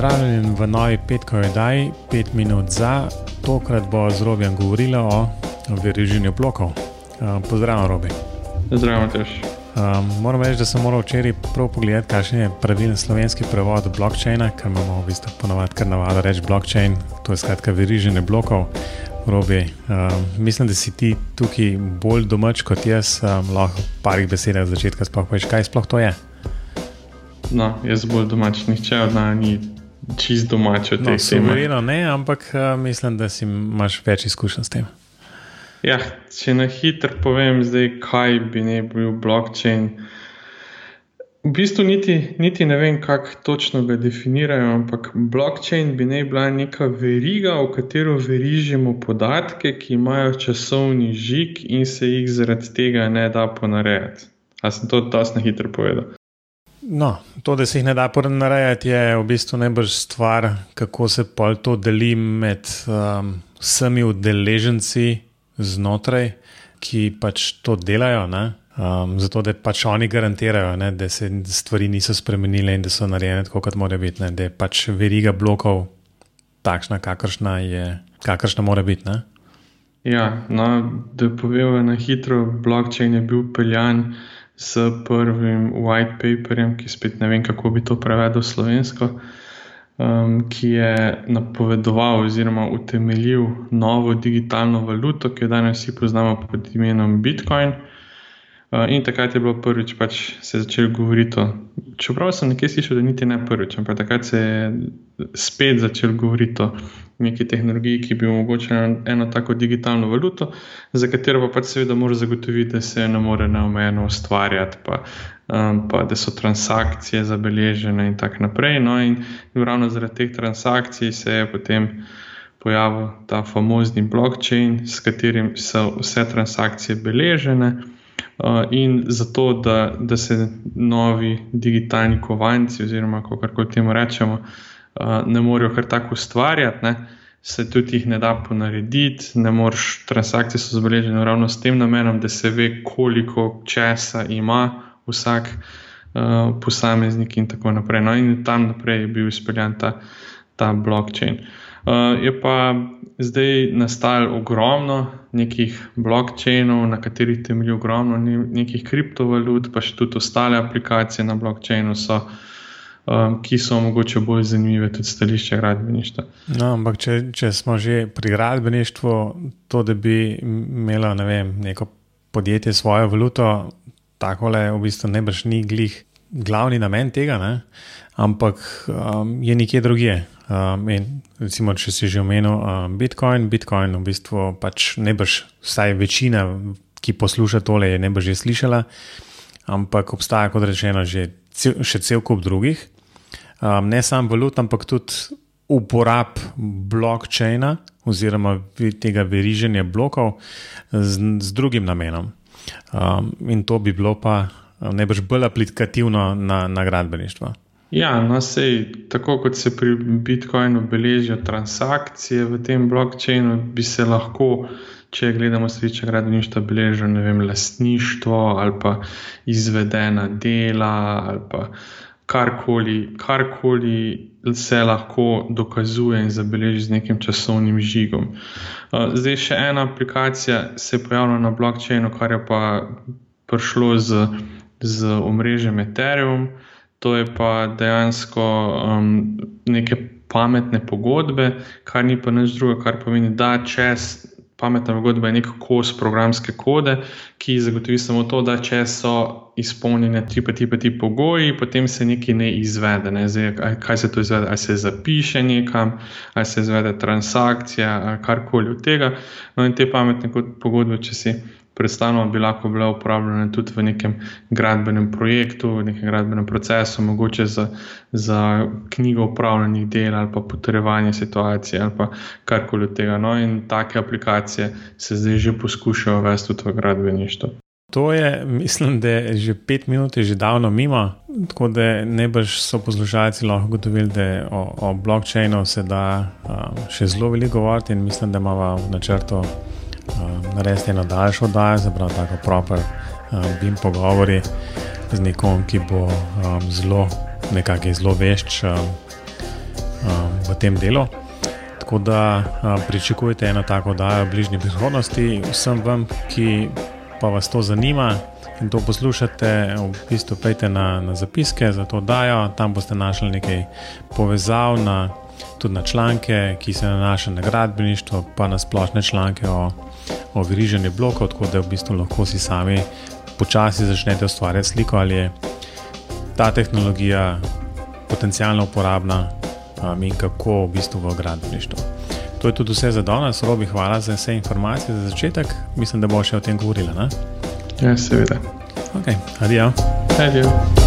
pozdravljeni v novi petkovi oddaji, pet minut za. Tokrat bo z Robijem govorila o veriženju blokov. Uh, pozdravljen, Robi. Zdravljen, tež. Um, moram reči, da sem moral včeraj prav pogledati, kakšen je pravilen slovenski prevod blockchaina, ker imamo v bistvu ponovadi kar navado reči blockchain, to je skratka veriženje blokov. Robi, um, mislim, da si ti tukaj bolj domač kot jaz, um, lahko v parih besedah od začetka sploh poveš, kaj sploh to je. No, jaz bolj domač, nihče od nas ni čist domač od No, teh tem. suvereno ne, ampak uh, mislim, da si imaš več izkušenj s tem. Ja, če na hitro povem, zdaj, kaj bi ne bil blockchain. V bistvu niti, niti ne vem, kako točno ga definirajo, ampak blockchain bi naj bila neka veriga, v katero verižemo podatke, ki imajo časovni žig in se jih zaradi tega ne da ponarejati. A sem to dosti na hitro povedal? No, to, da se jih ne da ponarejati, je v bistvu najbrž stvar, kako se pol to deli med um, vsemi udeleženci znotraj, ki pač to delajo. Ne? Um, zato, da pač oni garantirajo, ne, da se stvari niso spremenile in da so narejene tako, kot mora biti. Ne, da je pač veriga blokov takšna, kakršna, je, kakršna mora biti. Ne. Ja, no, da povem na hitro, blockchain je bil peljan s prvim white paperjem, ki spet ne vem, kako bi to prevedel slovensko, um, ki je napovedoval oziroma utemeljil novo digitalno valuto, ki jo danes vsi poznamo pod imenom Bitcoin. Uh, in takrat je bilo prvič, pač se je začelo govoriti o. Čeprav sem nekaj slišal, da niti ne prvič, ampak takrat se je spet začelo govoriti o neki tehnologiji, ki bi omogočila eno tako digitalno valuto, za katero pa pač seveda mora zagotoviti, da se ne more neomejeno ustvarjati, pa, um, pa da so transakcije zabeležene in tako naprej. No, in, ravno zaradi teh transakcij se je potem pojavil ta famozni blockchain, s katerim so vse transakcije beležene. Uh, in zato, da, da se novi digitalni kovanci, oziroma kako temu rečemo, uh, ne morejo kar tako ustvarjati, ne, se tudi jih ne da ponarediti, ne moreš, transakcije so zabeležene ravno s tem namenom, da se ve, koliko česa ima vsak uh, posameznik in tako naprej. No, in tam naprej je bil izpeljan ta, ta blockchain. Uh, je pa zdaj nastalo ogromno nekih blockchainov, na katerih temelji ogromno nekih kriptovalut, pa še tudi ostale aplikacije na blockchainu so, um, ki so mogoče bolj zanimive, tudi stališče gradbeništva. No, ampak če, če smo že pri gradbeništvu, to, da bi imelo ne vem, neko podjetje svojo valuto, tako le v bistvu ne brž ni glih glavni namen tega, ne? ampak um, je nekje drugje. Um, in, recimo, če si že omenil um, Bitcoin, Bitcoin v bistvu pač ne boš, vsaj večina, ki posluša tole, je ne bo že slišala, ampak obstaja, kot rečeno, že cel, še cel kup drugih. Um, ne samo valut, ampak tudi uporab blockchaina oziroma tega veriženja blokov z, z drugim namenom. Um, in to bi bilo pa boš bolj aplikativno na, na gradbeništvo. Ja, no, sej, tako kot se pri Bitcoinu beležijo transakcije v tem blockchainu, bi se lahko, če gledamo beležilo ne vem, lastništvo ali pa izvedena dela ali pa karkoli, karkoli se lahko dokazuje in zabeleži z nekim časovnim žigom. Zdaj, še ena aplikacija se je pojavila na blockchainu, kar je pa prišlo z, z omrežjem Ethereum to je pa dejansko um, neke pametne pogodbe, kar ni pa nič drugega, kar pomeni, da čez pametna pogodba je nek kos programske kode, ki zagotovi samo to, da če so izpolnjene ti pa ti pa ti pogoji, potem se nekaj ne izvede. Ne? Zdaj, kaj se to izvede? Ali se zapiše nekam, ali se izvede transakcija, ali karkoli od tega. No, in te pametne pogodbe, če si predstavljamo, bi lahko bile uporabljene tudi v nekem gradbenem projektu, v nekem gradbenem procesu, mogoče za, za knjigo upravljenih del ali pa potrjevanje situacije ali pa karkoli od tega. No, in take aplikacije se zdaj že poskušajo uvesti tudi v gradbeništvo. To je, mislim, da je že pet minut, je že davno mimo, tako da ne boš so poslušalci lahko ugotovili, da o, o blockchainu se da um, še zelo veliko govoriti in mislim, da imamo v načrtu um, narediti eno daljšo oddajo, zapravo tako proper um, bim pogovori z nekom, ki bo um, zelo, nekako zelo vešč um, v tem delu. Tako da pričakujete eno tako oddajo v bližnji prihodnosti. Vsem vam, ki pa vas to zanima in to poslušate, v bistvu pejte na, na zapiske za to oddajo, tam boste našli nekaj povezav, na, tudi na članke, ki se nanašajo na gradbeništvo, pa na splošne članke o, o veriženju blokov, tako da v bistvu lahko si sami počasi začnete ustvarjati sliko, ali je ta tehnologija potencijalno uporabna um, in kako v bistvu v gradbeništvu. To je tudi vse za danes, Robi, hvala za vse informacije za začetek. Mislim, da bo še o tem govorila. Ne? Ja, seveda. Ok, adijo. Adijo.